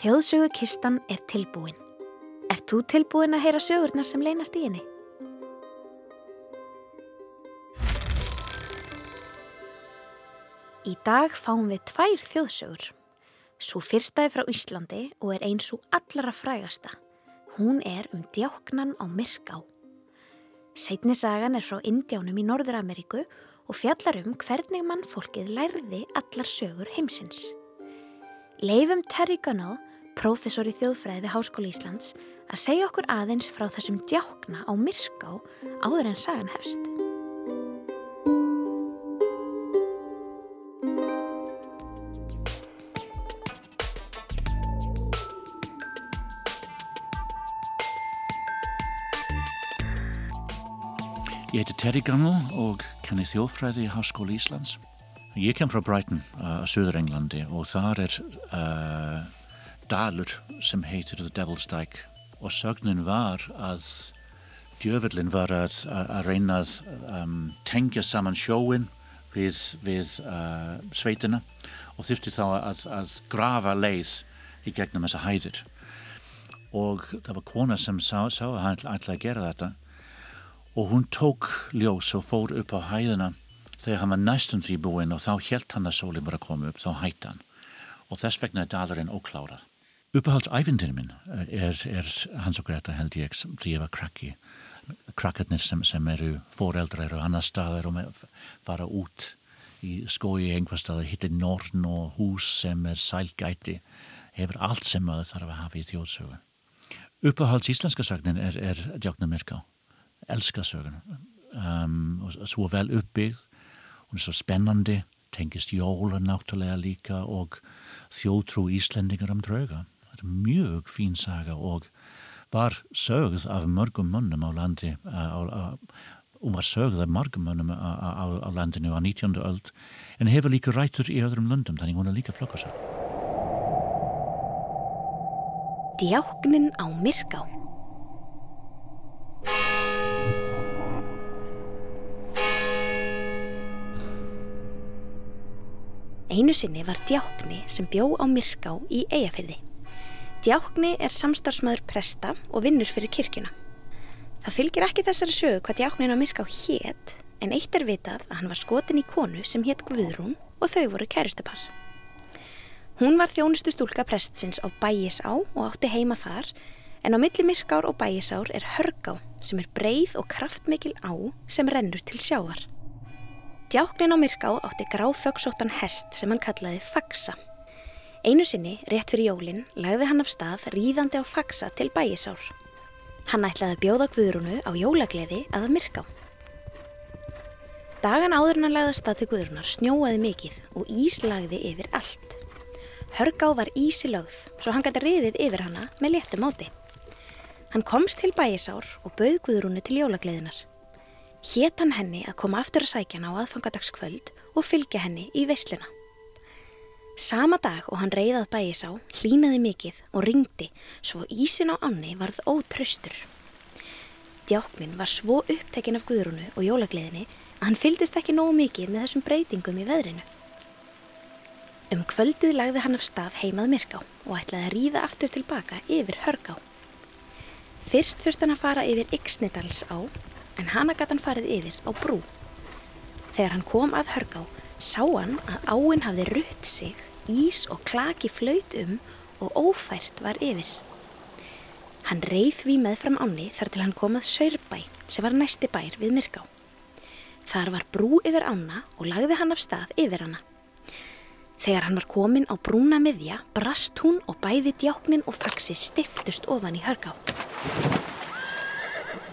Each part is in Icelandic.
Þjóðsögukistan er tilbúin. Er þú tilbúin að heyra sögurnar sem leynast í henni? Í dag fáum við tvær þjóðsögur. Svo fyrstaði frá Íslandi og er eins og allra frægasta. Hún er um djáknan á Myrká. Seitni sagan er frá Indiánum í Norður-Ameríku og fjallar um hvernig mannfólkið lærði allar sögur heimsins. Leifum Terry Gunnell, professor í þjóðfræði við Háskóli Íslands, að segja okkur aðeins frá þessum djákna á Myrká áður en sagan hefst. Ég heiti Terry Gunnell og kenni þjóðfræði í Háskóli Íslands. Ég kem frá Brighton, uh, Suður-Englandi og þar er uh, dalur sem heitir The Devil's Dyke. Og sögnin var að djöfullin var að, að reyna að um, tengja saman sjóin við, við uh, sveitina og þurfti þá að, að grafa leið í gegnum þessa hæðir. Og það var kona sem sá, sá að hann ætlaði að gera þetta. Og hún tók ljós og fór upp á hæðina. Þegar hann var næstum því búinn og þá helt hann að sólinn var að koma upp, þá hætti hann. Og þess vegna er dalurinn óklárað. Uppahaldsæfindir minn er, er hans og Greta held ég því ég var krakki, krakkarnir sem, sem eru foreldrar og annar staðar og fara út í skói einhver staðar, hittir norn og hús sem er sælgæti, hefur allt sem maður þarf að hafa í þjóðsögu. Uppahalds íslenska sögnin er, er djáknar myrká. Elska söguna. Um, svo vel uppbyggð hún er svo spennandi tengist jóla náttúrulega líka og þjótrú Íslendingar um drauga er mjög fín saga og var sögð af mörgum mönnum á landi og var sögð af mörgum mönnum á, á, á landinu á 19. öld en hefur líka rættur í öðrum löndum þannig hún er líka flokkasag Djáknin á Myrká Einu sinni var Djákni sem bjó á Myrká í Eyjafyrði. Djákni er samstarfsmaður presta og vinnur fyrir kirkjuna. Það fylgir ekki þessari sögu hvað Djáknin á Myrká hétt en eitt er vitað að hann var skotin í konu sem hétt Guðrún og þau voru kæristupar. Hún var þjónustu stúlka prestsins á Bæjisá og átti heima þar en á milli Myrkár og Bæjisár er Hörgá sem er breið og kraftmikil á sem rennur til sjávar. Djáknin á Myrká átti gráföksóttan hest sem hann kallaði Faxa. Einu sinni, rétt fyrir jólinn, lagði hann af stað ríðandi á Faxa til bæjisár. Hann ætlaði að bjóða Guðrúnu á jólagleði að að Myrká. Dagan áður hann lagði að stað til Guðrúnar snjóaði mikið og ís lagði yfir allt. Hörgá var ísi lögð, svo hann gæti riðið yfir hanna með léttum áti. Hann komst til bæjisár og bauð Guðrúnu til jólagleðinar. Hétt hann henni að koma aftur að sækja hann á aðfangadagskvöld og fylgja henni í veisluna. Sama dag og hann reyðað bæjis á, hlínaði mikið og ringdi svo ísin á anni varð ótröstur. Djáknin var svo upptekinn af Guðrúnu og jólagleðinni að hann fyldist ekki nógu mikið með þessum breytingum í veðrinu. Um kvöldið lagði hann af stað heimað Myrká og ætlaði að ríða aftur tilbaka yfir Hörgá. Fyrst þurft hann að fara yfir Yxnidals á en hana gæti hann farið yfir á brú. Þegar hann kom að hörgá sá hann að áinn hafði rutt sig, ís og klaki flaut um og ófært var yfir. Hann reið við með fram áni þar til hann komað Saurbæ sem var næsti bær við Myrká. Þar var brú yfir ána og lagði hann af stað yfir hana. Þegar hann var komin á brúna miðja brast hún og bæði djáknin og faxi stiftust ofan í hörgá.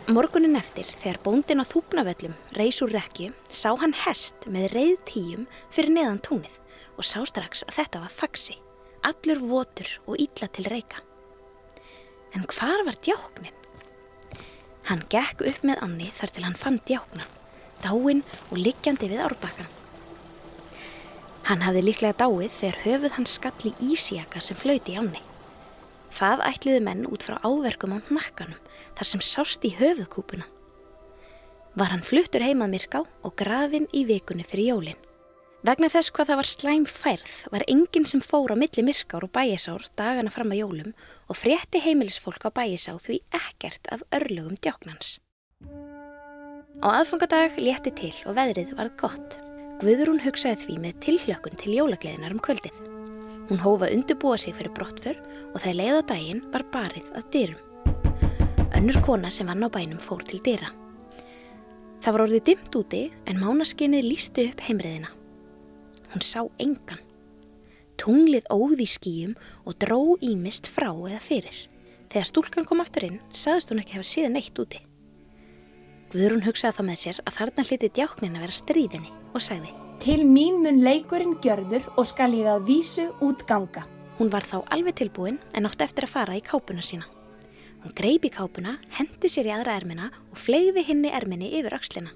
Morgunin eftir, þegar bóndin á þúpnavöllum reys úr rekju, sá hann hest með reið tíum fyrir neðan túnið og sá strax að þetta var faxi, allur votur og ítla til reyka. En hvar var djáknin? Hann gekk upp með Anni þar til hann fann djákna, dáinn og liggjandi við árbakkan. Hann hafði líklega dáið þegar höfuð hans skall í ísjaka sem flöyti í Anni. Það ætliði menn út frá áverkum á nakkanum þar sem sást í höfuðkúpuna. Var hann fluttur heimað Myrká og grafin í vikunni fyrir jólinn. Vegna þess hvað það var slæm færð var enginn sem fór á milli myrkár og bæjisár dagana fram að jólum og frétti heimilisfólk á bæjisá því ekkert af örlugum djáknans. Á aðfangadag létti til og veðrið varð gott. Guðrún hugsaði því með tilhlökkun til jólagleðinar um kvöldið. Hún hófa undirbúa sig fyrir brottför og þegar leið á daginn var barið að dyrum. Önnur kona sem vann á bænum fór til dyra. Það var orðið dimt úti en mánaskinnið lísti upp heimriðina. Hún sá engan. Tunglið óði skýjum og dró ímist frá eða fyrir. Þegar stúlkan kom aftur inn, saðist hún ekki hafa síðan eitt úti. Guðrún hugsaði þá með sér að þarna hliti djáknin að vera stríðinni og sagði Til mín mun leikurinn gjörður og skal ég að vísu út ganga. Hún var þá alveg tilbúin en átti eftir að fara í kápuna sína. Hún greipi kápuna, hendi sér í aðra ermina og fleiði hinni erminni yfir axlina.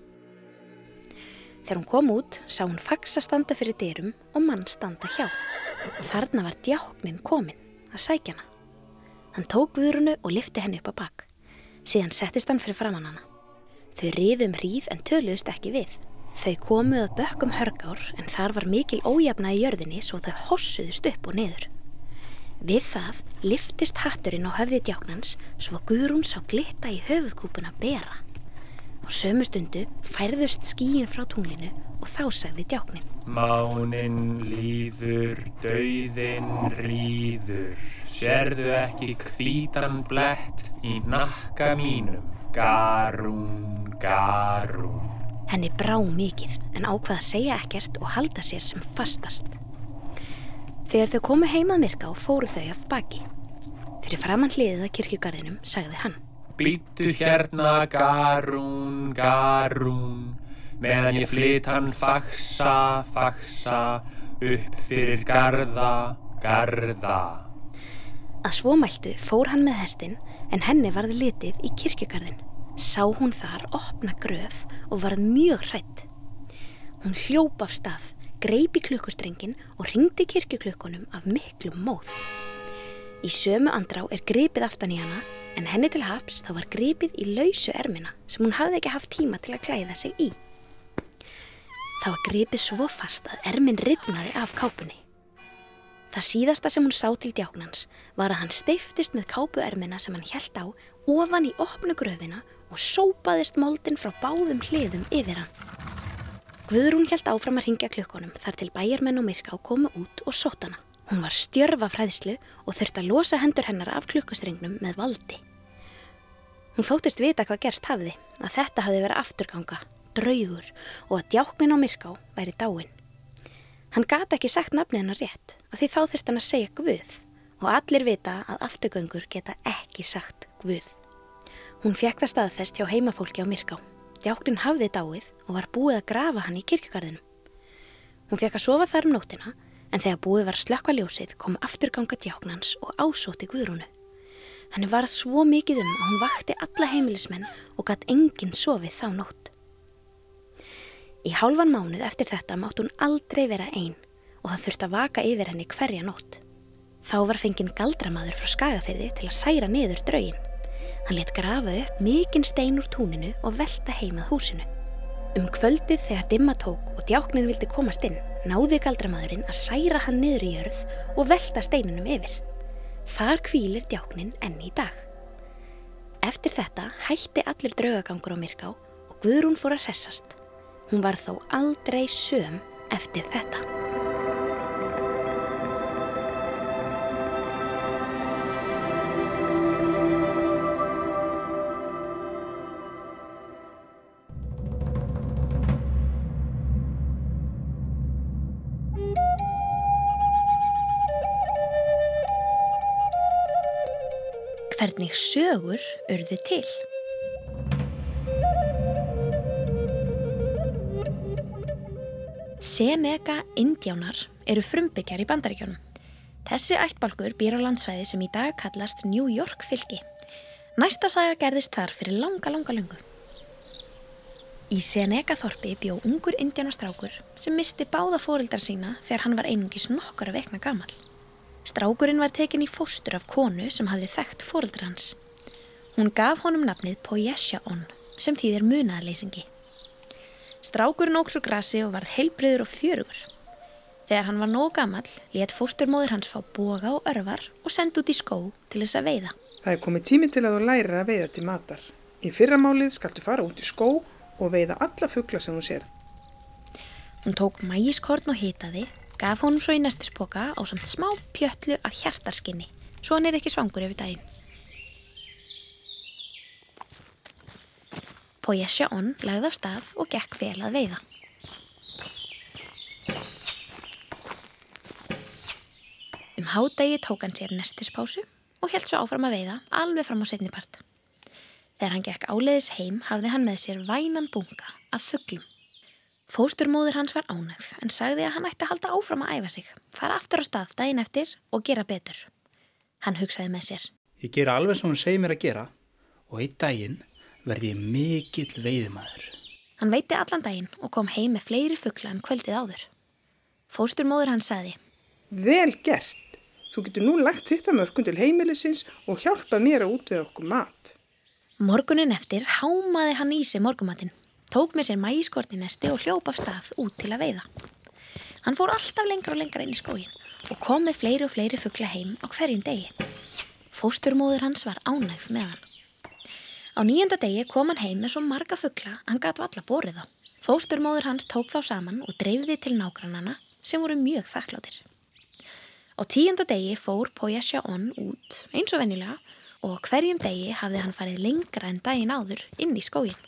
Þegar hún kom út sá hún faxa standa fyrir dyrum og mann standa hjá. Þarna var djáknin komin að sækja hana. Hann tók viðrunu og lifti henni upp á bakk. Síðan settist hann fyrir framann hana. Þau riðum hríð en töluðust ekki við. Þau komuð að bökkum hörgár en þar var mikil ójafna í jörðinni svo þau hossuðust upp og niður. Við það liftist hatturinn á höfði djáknans svo að Guðrún sá glitta í höfuðkúpuna bera. Á sömu stundu færðust skíin frá tunglinu og þá sagði djáknin. Mánin líður, dauðin rýður, sérðu ekki hvítan blett í nakka mínum, garún, garún. Henni brá mikið en ákvaða að segja ekkert og halda sér sem fastast. Þegar þau komu heimað myrká fóru þau af baki. Fyrir framann hliðið að kirkjugarðinum sagði hann. Býttu hérna garún, garún, meðan ég flyt hann faxa, faxa, upp fyrir garða, garða. Að svo mæltu fór hann með hestin en henni varði litið í kirkjugarðin. Sá hún þar opna gröf og varð mjög hrætt. Hún hljópa af stað, greipi klukkustrengin og ringdi kirkjuklukkunum af miklum móð. Í sömu andrá er gripið aftan í hana en henni til haps þá var gripið í lausu ermina sem hún hafði ekki haft tíma til að klæða sig í. Það var gripið svo fast að ermin ripnaði af kápunni. Það síðasta sem hún sá til djáknans var að hann steiftist með kápuermina sem hann hjælt á ofan í opnu gröfina og sópaðist moldin frá báðum hliðum yfir hann. Guðrún hjælt áfram að ringja klukkonum þar til bæjarmenn og myrká komu út og sótt hana. Hún var stjörfa fræðslu og þurfti að losa hendur hennar af klukkustrengnum með valdi. Hún þóttist vita hvað gerst hafiði, að þetta hafi verið afturganga, draugur og að djáknin á myrká væri dáin. Hann gata ekki sagt nafnið hennar rétt af því þá þurfti hann að segja Guð og allir vita að afturgöngur geta ekki sagt Guð. Hún fekk það staðfest hjá heimafólki á myrká. Djáknin hafði dáið og var búið að grafa hann í kirkjugarðinu. Hún fekk að sofa þar um nótina en þegar búið var slökka ljósið kom afturganga djáknans og ásóti Guðrúnu. Henni var svo mikið um að hún vakti alla heimilismenn og gatt enginn sofið þá nótt. Í hálfan mánuð eftir þetta mátt hún aldrei vera einn og það þurfti að vaka yfir henni hverja nótt. Þá var fenginn galdramaður frá skagafyrði til að særa niður draugin. Hann let grafa upp mikinn stein úr túninu og velta heimað húsinu. Um kvöldið þegar dimma tók og djáknin vildi komast inn, náði galdramaðurinn að særa hann niður í jörð og velta steininum yfir. Þar kvílir djáknin enn í dag. Eftir þetta hætti allir draugagangur á Myrká og Guðrún fór að hressast. Hún var þó aldrei söm eftir þetta. Hvernig sögur urðu til? Seneca indjánar eru frumbyggjar í bandaríkjónum. Þessi ættbalkur býr á landsvæði sem í dag kallast New York fylki. Næsta saga gerðist þar fyrir langa, langa lungu. Í Seneca þorpi bjó ungur indjánastrákur sem misti báða fórildar sína þegar hann var einungis nokkura vekna gamal. Strákurinn var tekin í fóstur af konu sem hafði þekkt fórildar hans. Hún gaf honum nafnið Poyeshaon sem þýðir munaðarleysingi. Strákurinn óks úr grasi og varð heilbriður og fjörugur. Þegar hann var nóg gammal, let fósturmóður hans fá boga og örvar og sendi út í skó til þess að veiða. Það er komið tími til að þú lærir að veiða til matar. Í fyrramálið skaltu fara út í skó og veiða alla fuggla sem þú sér. Hún tók mægiskorn og hitaði, gaf honum svo í nestispoka á samt smá pjötlu af hjartarskinni, svo hann er ekki svangur yfir daginn. Pojesja onn lagði á stað og gekk vel að veiða. Um hádegi tók hann sér nestispásu og held svo áfram að veiða alveg fram á setnipart. Þegar hann gekk áleiðis heim hafði hann með sér vænan bunga af fugglum. Fósturmóður hans var ánægð en sagði að hann ætti að halda áfram að æfa sig, fara aftur á stað daginn eftir og gera betur. Hann hugsaði með sér. Ég gera alveg sem hún segir mér að gera og einn daginn verði ég mikill veiðmaður. Hann veiti allan daginn og kom heim með fleiri fuggla en kvöldið áður. Fósturmóður hans sagði. Vel gert! Þú getur nú lagt þetta mörgum til heimilisins og hjálpa mér að útvega okkur mat. Morgunin eftir hámaði hann í sig morgumatinn, tók með sér mægiskortinesti og hljópa af stað út til að veiða. Hann fór alltaf lengra og lengra inn í skógin og kom með fleiri og fleiri fuggla heim á hverjum degi. Fósturmóður hans var ánægð með hann. Á nýjönda degi kom hann heim með svo marga fuggla hann gæti valla borið á. Fósturmóður hans tók þá saman og dreifði til nágrannana sem voru mjög þakkláttir. Á tíunda degi fór Poyasja onn út eins og venjulega og hverjum degi hafði hann farið lengra en daginn áður inn í skógin.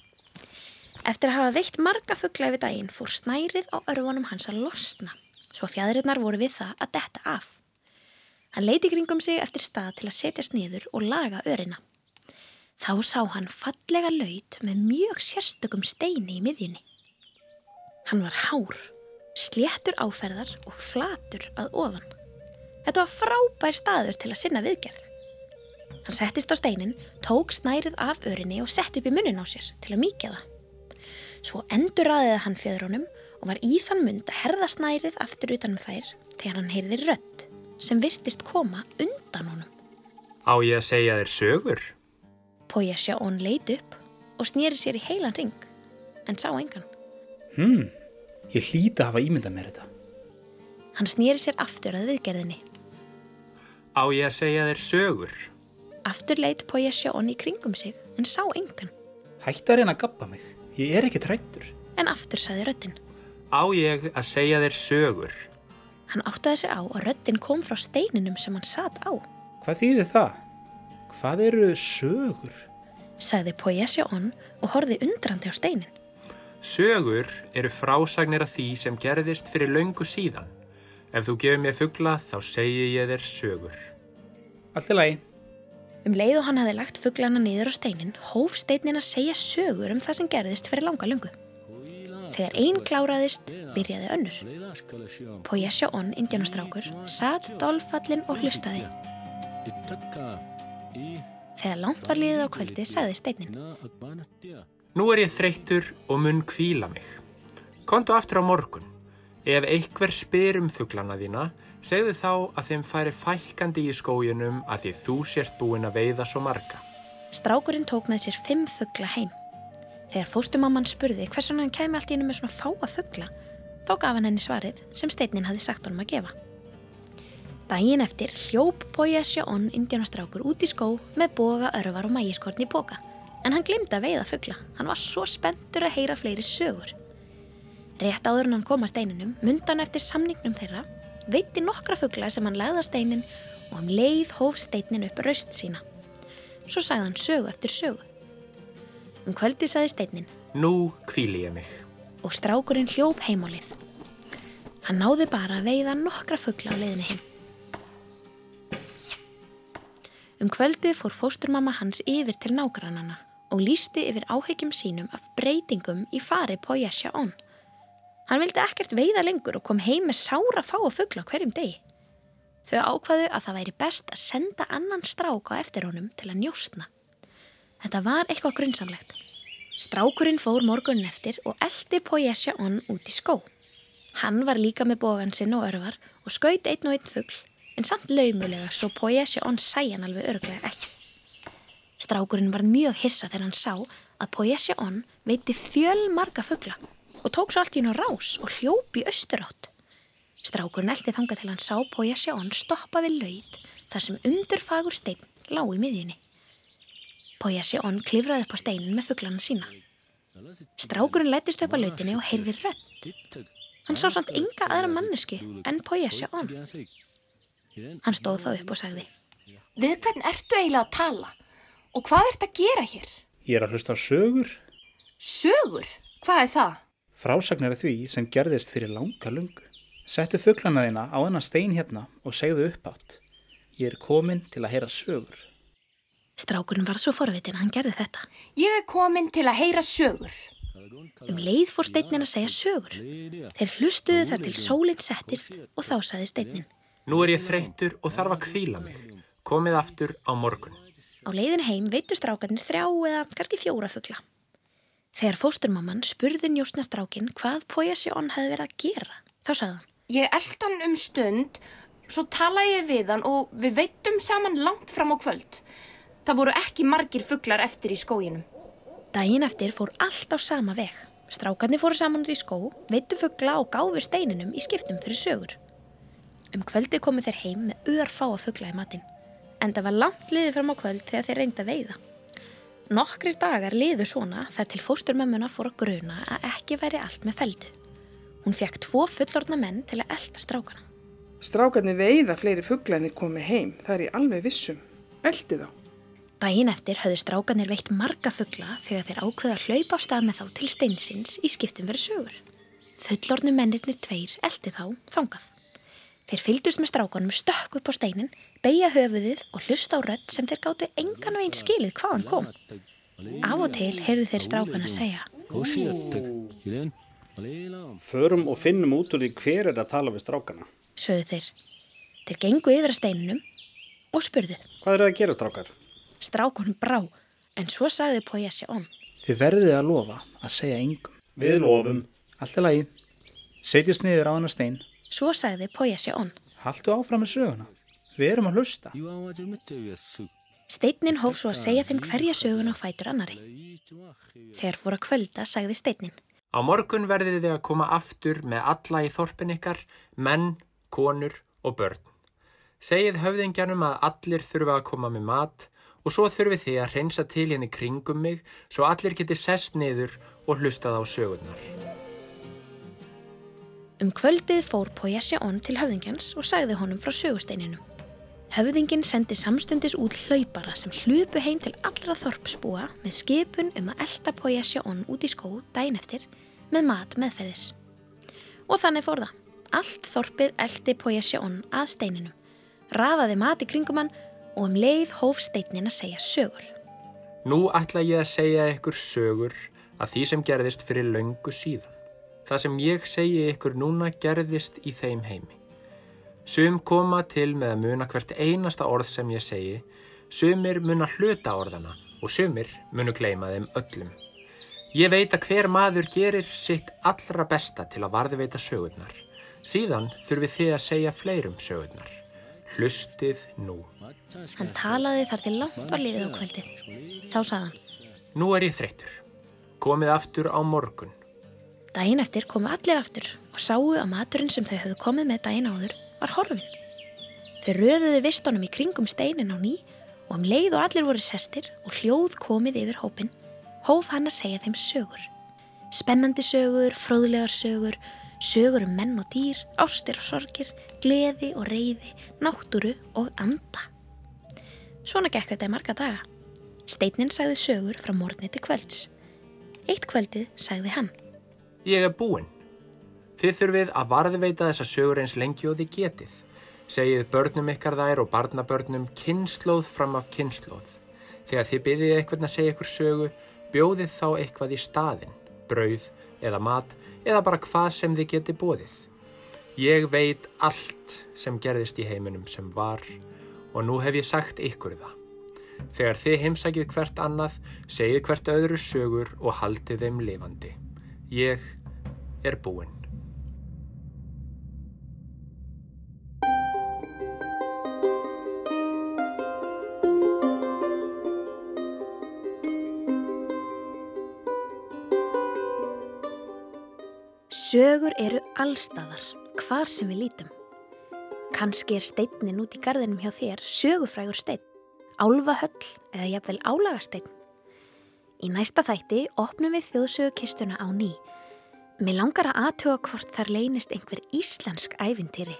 Eftir að hafa veitt marga fuggla yfir daginn fór snærið á örfunum hans að losna, svo fjæðirinnar voru við það að detta af. Hann leiti kringum sig eftir stað til að setjast niður og laga örina. Þá sá hann fallega laut með mjög sérstökum steini í miðjunni. Hann var hár, sléttur áferðar og flatur að ofan. Þetta var frábær staður til að sinna viðgerð. Hann settist á steinin, tók snærið af örinni og sett upp í munnin á sér til að mýkja það. Svo endur aðeða hann fjöðrónum og var í þann mund að herða snærið aftur utanum þær þegar hann heyrði rött sem virtist koma undan honum. Á ég að segja þér sögur? Poyasja onn leit upp og snýri sér í heilan ring, en sá engan. Hmm, ég hlýta að hafa ímyndað mér þetta. Hann snýri sér aftur að viðgerðinni. Á ég að segja þér sögur? Aftur leit Poyasja onn í kringum sig, en sá engan. Hætti að reyna að gappa mig. Ég er ekki trættur. En aftur saði röttin. Á ég að segja þér sögur? Hann áttaði sig á að röttin kom frá steininum sem hann satt á. Hvað þýðir það? Hvað eru sögur? Sagði Poyasja onn og horfi undrandi á steinin. Sögur eru frásagnir af því sem gerðist fyrir löngu síðan. Ef þú gefur mér fuggla þá segi ég þér sögur. Allt í lagi. Um leið og hann hafi lagt fugglana niður á steinin, hóf steinin að segja sögur um það sem gerðist fyrir langa lungu. Þegar einn kláraðist, byrjaði önnur. Poyasja onn, indjánastrákur, satt dolfallin og hlustaði. Þegar langt var liðið á kvöldi sagði steinin. Nú er ég þreyttur og mun kvíla mig. Kontu aftur á morgun. Ef einhver spyr um fugglana þína, segðu þá að þeim færi fælkandi í skójunum að því þú sért búin að veiða svo marga. Strákurinn tók með sér fimm fuggla heim. Þegar fóstumamman spurði hversan hann kemi allt í hennu með svona fáa fuggla, þá gaf hann henni svarið sem steinin hafi sagt honum að gefa. Dægin eftir hljóp Poyasja onn indjánastrákur út í skó með boga, örvar og mægiskorn í boka. En hann glimta að veiða fuggla. Hann var svo spenntur að heyra fleiri sögur. Rétt áður en hann kom að steininum, mundan eftir samningnum þeirra, veitti nokkra fuggla sem hann lagði á steinin og um leið hóf steinin upp raust sína. Svo sagði hann sögu eftir sögu. Um kvöldi sagði steinin. Nú kvíli ég mig. Og strákurinn hljóp heimálið. Hann náði bara að veiða nokkra fuggla á leiðinni heim. Um kvöldið fór fósturmamma hans yfir til nágrannana og lísti yfir áhegjum sínum af breytingum í fari Poyasja onn. Hann vildi ekkert veiða lengur og kom heim með sára fá að fuggla hverjum degi. Þau ákvaðu að það væri best að senda annan strák á eftir honum til að njóstna. Þetta var eitthvað grunnsamlegt. Strákurinn fór morgunin eftir og eldi Poyasja onn út í skó. Hann var líka með bógan sinn og örvar og skaut einn og einn fuggl en samt laumulega svo Poyesja onn sæjan alveg örglega ekki. Strákurinn var mjög hissa þegar hann sá að Poyesja onn veiti fjöl marga fuggla og tók svo allt í hún á rás og hljópi austurátt. Strákurinn eldi þanga til hann sá Pója Sjón stoppa við laut þar sem undurfagur stein lág í miðjunni. Pója Sjón klifraði upp á steinin með fugglana sína. Strákurinn lettist upp á lautinni og heyrði rött. Hann sá samt enga aðra mannesku en Pója Sjón. Hann stóð þá upp og sagði Við hvern ertu eiginlega að tala? Og hvað ert að gera hér? Ég er að hlusta sögur, Sögur? Hvað er það? Frásagnir af því sem gerðist fyrir langa lungu. Settu fugglana þína á hennar stein hérna og segðu upp átt. Ég er komin til að heyra sögur. Strákurinn var svo forvitin að hann gerði þetta. Ég er komin til að heyra sögur. Um leið fór steinin að segja sögur. Þeir hlustuðu þar til sólinn settist og þá saði steinin. Nú er ég þreyttur og þarf að kvíla mig. Komið aftur á morgun. Á leiðin heim veitu strákarnir þrjá eða kannski fjóra fugla. Þegar fósturmamman spurði njósnastrákin hvað Poyasjón hefði verið að gera, þá sagði hann. Ég eld hann um stund, svo talaði ég við hann og við veitum saman langt fram á kvöld. Það voru ekki margir fuglar eftir í skóginum. Dægin eftir fór allt á sama veg. Strákarnir fóru saman út í skó, veitu fugla og gáfu steininum í skiptum fyrir sögur. Um kvöldi komu þeir heim með örfáa fugla í matinn. En það var langt liðið fram á kvöld þegar þeir reynda að veiða. Nokkrir dagar liðu svona þar til fósturmömmuna fór að gruna að ekki væri allt með feldu. Hún fekk tvo fullorðna menn til að elda strákana. Strákarnir veiða fleiri fuggla en þeir komið heim, það er ég alveg vissum. Eldi þá. Dægin eftir höfðu strákanir veitt marga fuggla þegar þeir ákveða að hlaupa af stað með þá til steinsins í skiptum verið sögur. Fullornu mennirnir tveir eldi þá þangað. Þeir fylgdust með strákanum stökk upp á steinin, beigja höfuðið og hlusta á rödd sem þeir gáttu engan veginn skilið hvaðan kom. Af og til heyrðu þeir strákan að segja Förum og finnum út úr því hver er að tala við strákana. sögðu þeir. Þeir gengu yfir að steininum og spurðu. Hvað er það að gera strákar? Strákunum brá, en svo sagði Poyassi on. Þið verðið að lofa að segja engum. Við lofum. Allt er lagi. Setjast niður á hennar stein. Svo sagði Poyassi on. Haltu áfram með söguna. Við erum að hlusta. Steinin hóf svo að segja þeim hverja söguna á fætur annari. Þegar fór að kvölda sagði steinin. Á morgun verðið þið að koma aftur með alla í þorpin ykkar, menn, konur og börn. Segið höfðingjanum að allir þurfa að koma með mat og svo þurfið þið að hreinsa til henni kringum mig svo allir geti sest niður og hlustað á sögurnar. Um kvöldið fór Poyassi on til höfðingjans og sagði honum frá sögusteininum. Höfðingin sendi samstundis út hlaupara sem hlupu heim til allra þorpsbúa með skipun um að elda Poyassi on út í skó dæin eftir með mat meðferðis. Og þannig fór það. Allt þorpið eldi Poyassi on að steininum, rafaði mat í kringum hann og um leið hóf steinin að segja sögur. Nú ætla ég að segja ykkur sögur að því sem gerðist fyrir löngu síðan. Það sem ég segi ykkur núna gerðist í þeim heimi. Sum koma til með að muna hvert einasta orð sem ég segi, sumir muna hluta orðana og sumir munu gleyma þeim öllum. Ég veit að hver maður gerir sitt allra besta til að varðveita sögurnar. Síðan þurfið þið að segja fleirum sögurnar. Hlustið nú. Hann talaði þar til langt var liðið á kvöldið. Þá sagði hann. Nú er ég þreyttur. Komið aftur á morgun. Dæin eftir komu allir aftur og sáu að maturinn sem þau höfðu komið með dæin áður var horfin. Þau röðuðu vistunum í kringum steinin á ný og um leið og allir voru sestir og hljóð komið yfir hópin, hóf hann að segja þeim sögur. Spennandi sögur, fróðlegar sögur, sögur um menn og dýr, ástir og sorgir, gleði og reyði, náttúru og anda. Svona gekk þetta í marga daga. Steinin sagði sögur frá morgni til kvölds. Eitt kvöldið sagði hann. Ég er búinn. Þið þurfið að varðveita þessa sögur eins lengi og þið getið. Segið börnum ykkar þær og barnabörnum kynnslóð fram af kynnslóð. Þegar þið byrðið eitthvað að segja ykkur sögu, bjóðið þá eitthvað í staðinn, brauð eða mat eða bara hvað sem þið getið bóðið. Ég veit allt sem gerðist í heiminum sem var og nú hef ég sagt ykkur það. Þegar þið heimsækið hvert annað, segið hvert öðru sögur og haldið þeim lifandi. Ég er búinn. Sögur eru allstaðar, hvar sem við lítum. Kanski er steinin út í gardinum hjá þér sögufrægur stein, álfahöll eða jafnvel álagastein. Í næsta þætti opnum við þjóðsögukistuna á ný. Mér langar að aðtuga hvort þar leynist einhver íslensk ævintýri.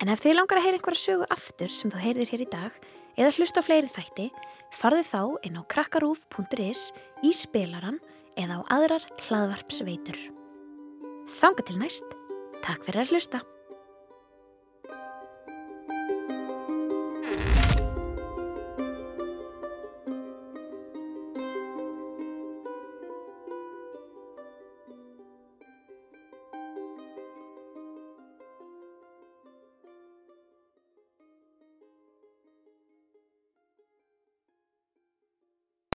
En ef þið langar að heyra einhverja sögu aftur sem þú heyrðir hér í dag eða hlusta á fleiri þætti, farðu þá inn á krakkarúf.is í spilaran eða á aðrar hlaðvarpsveitur. Þanga til næst. Takk fyrir að hlusta.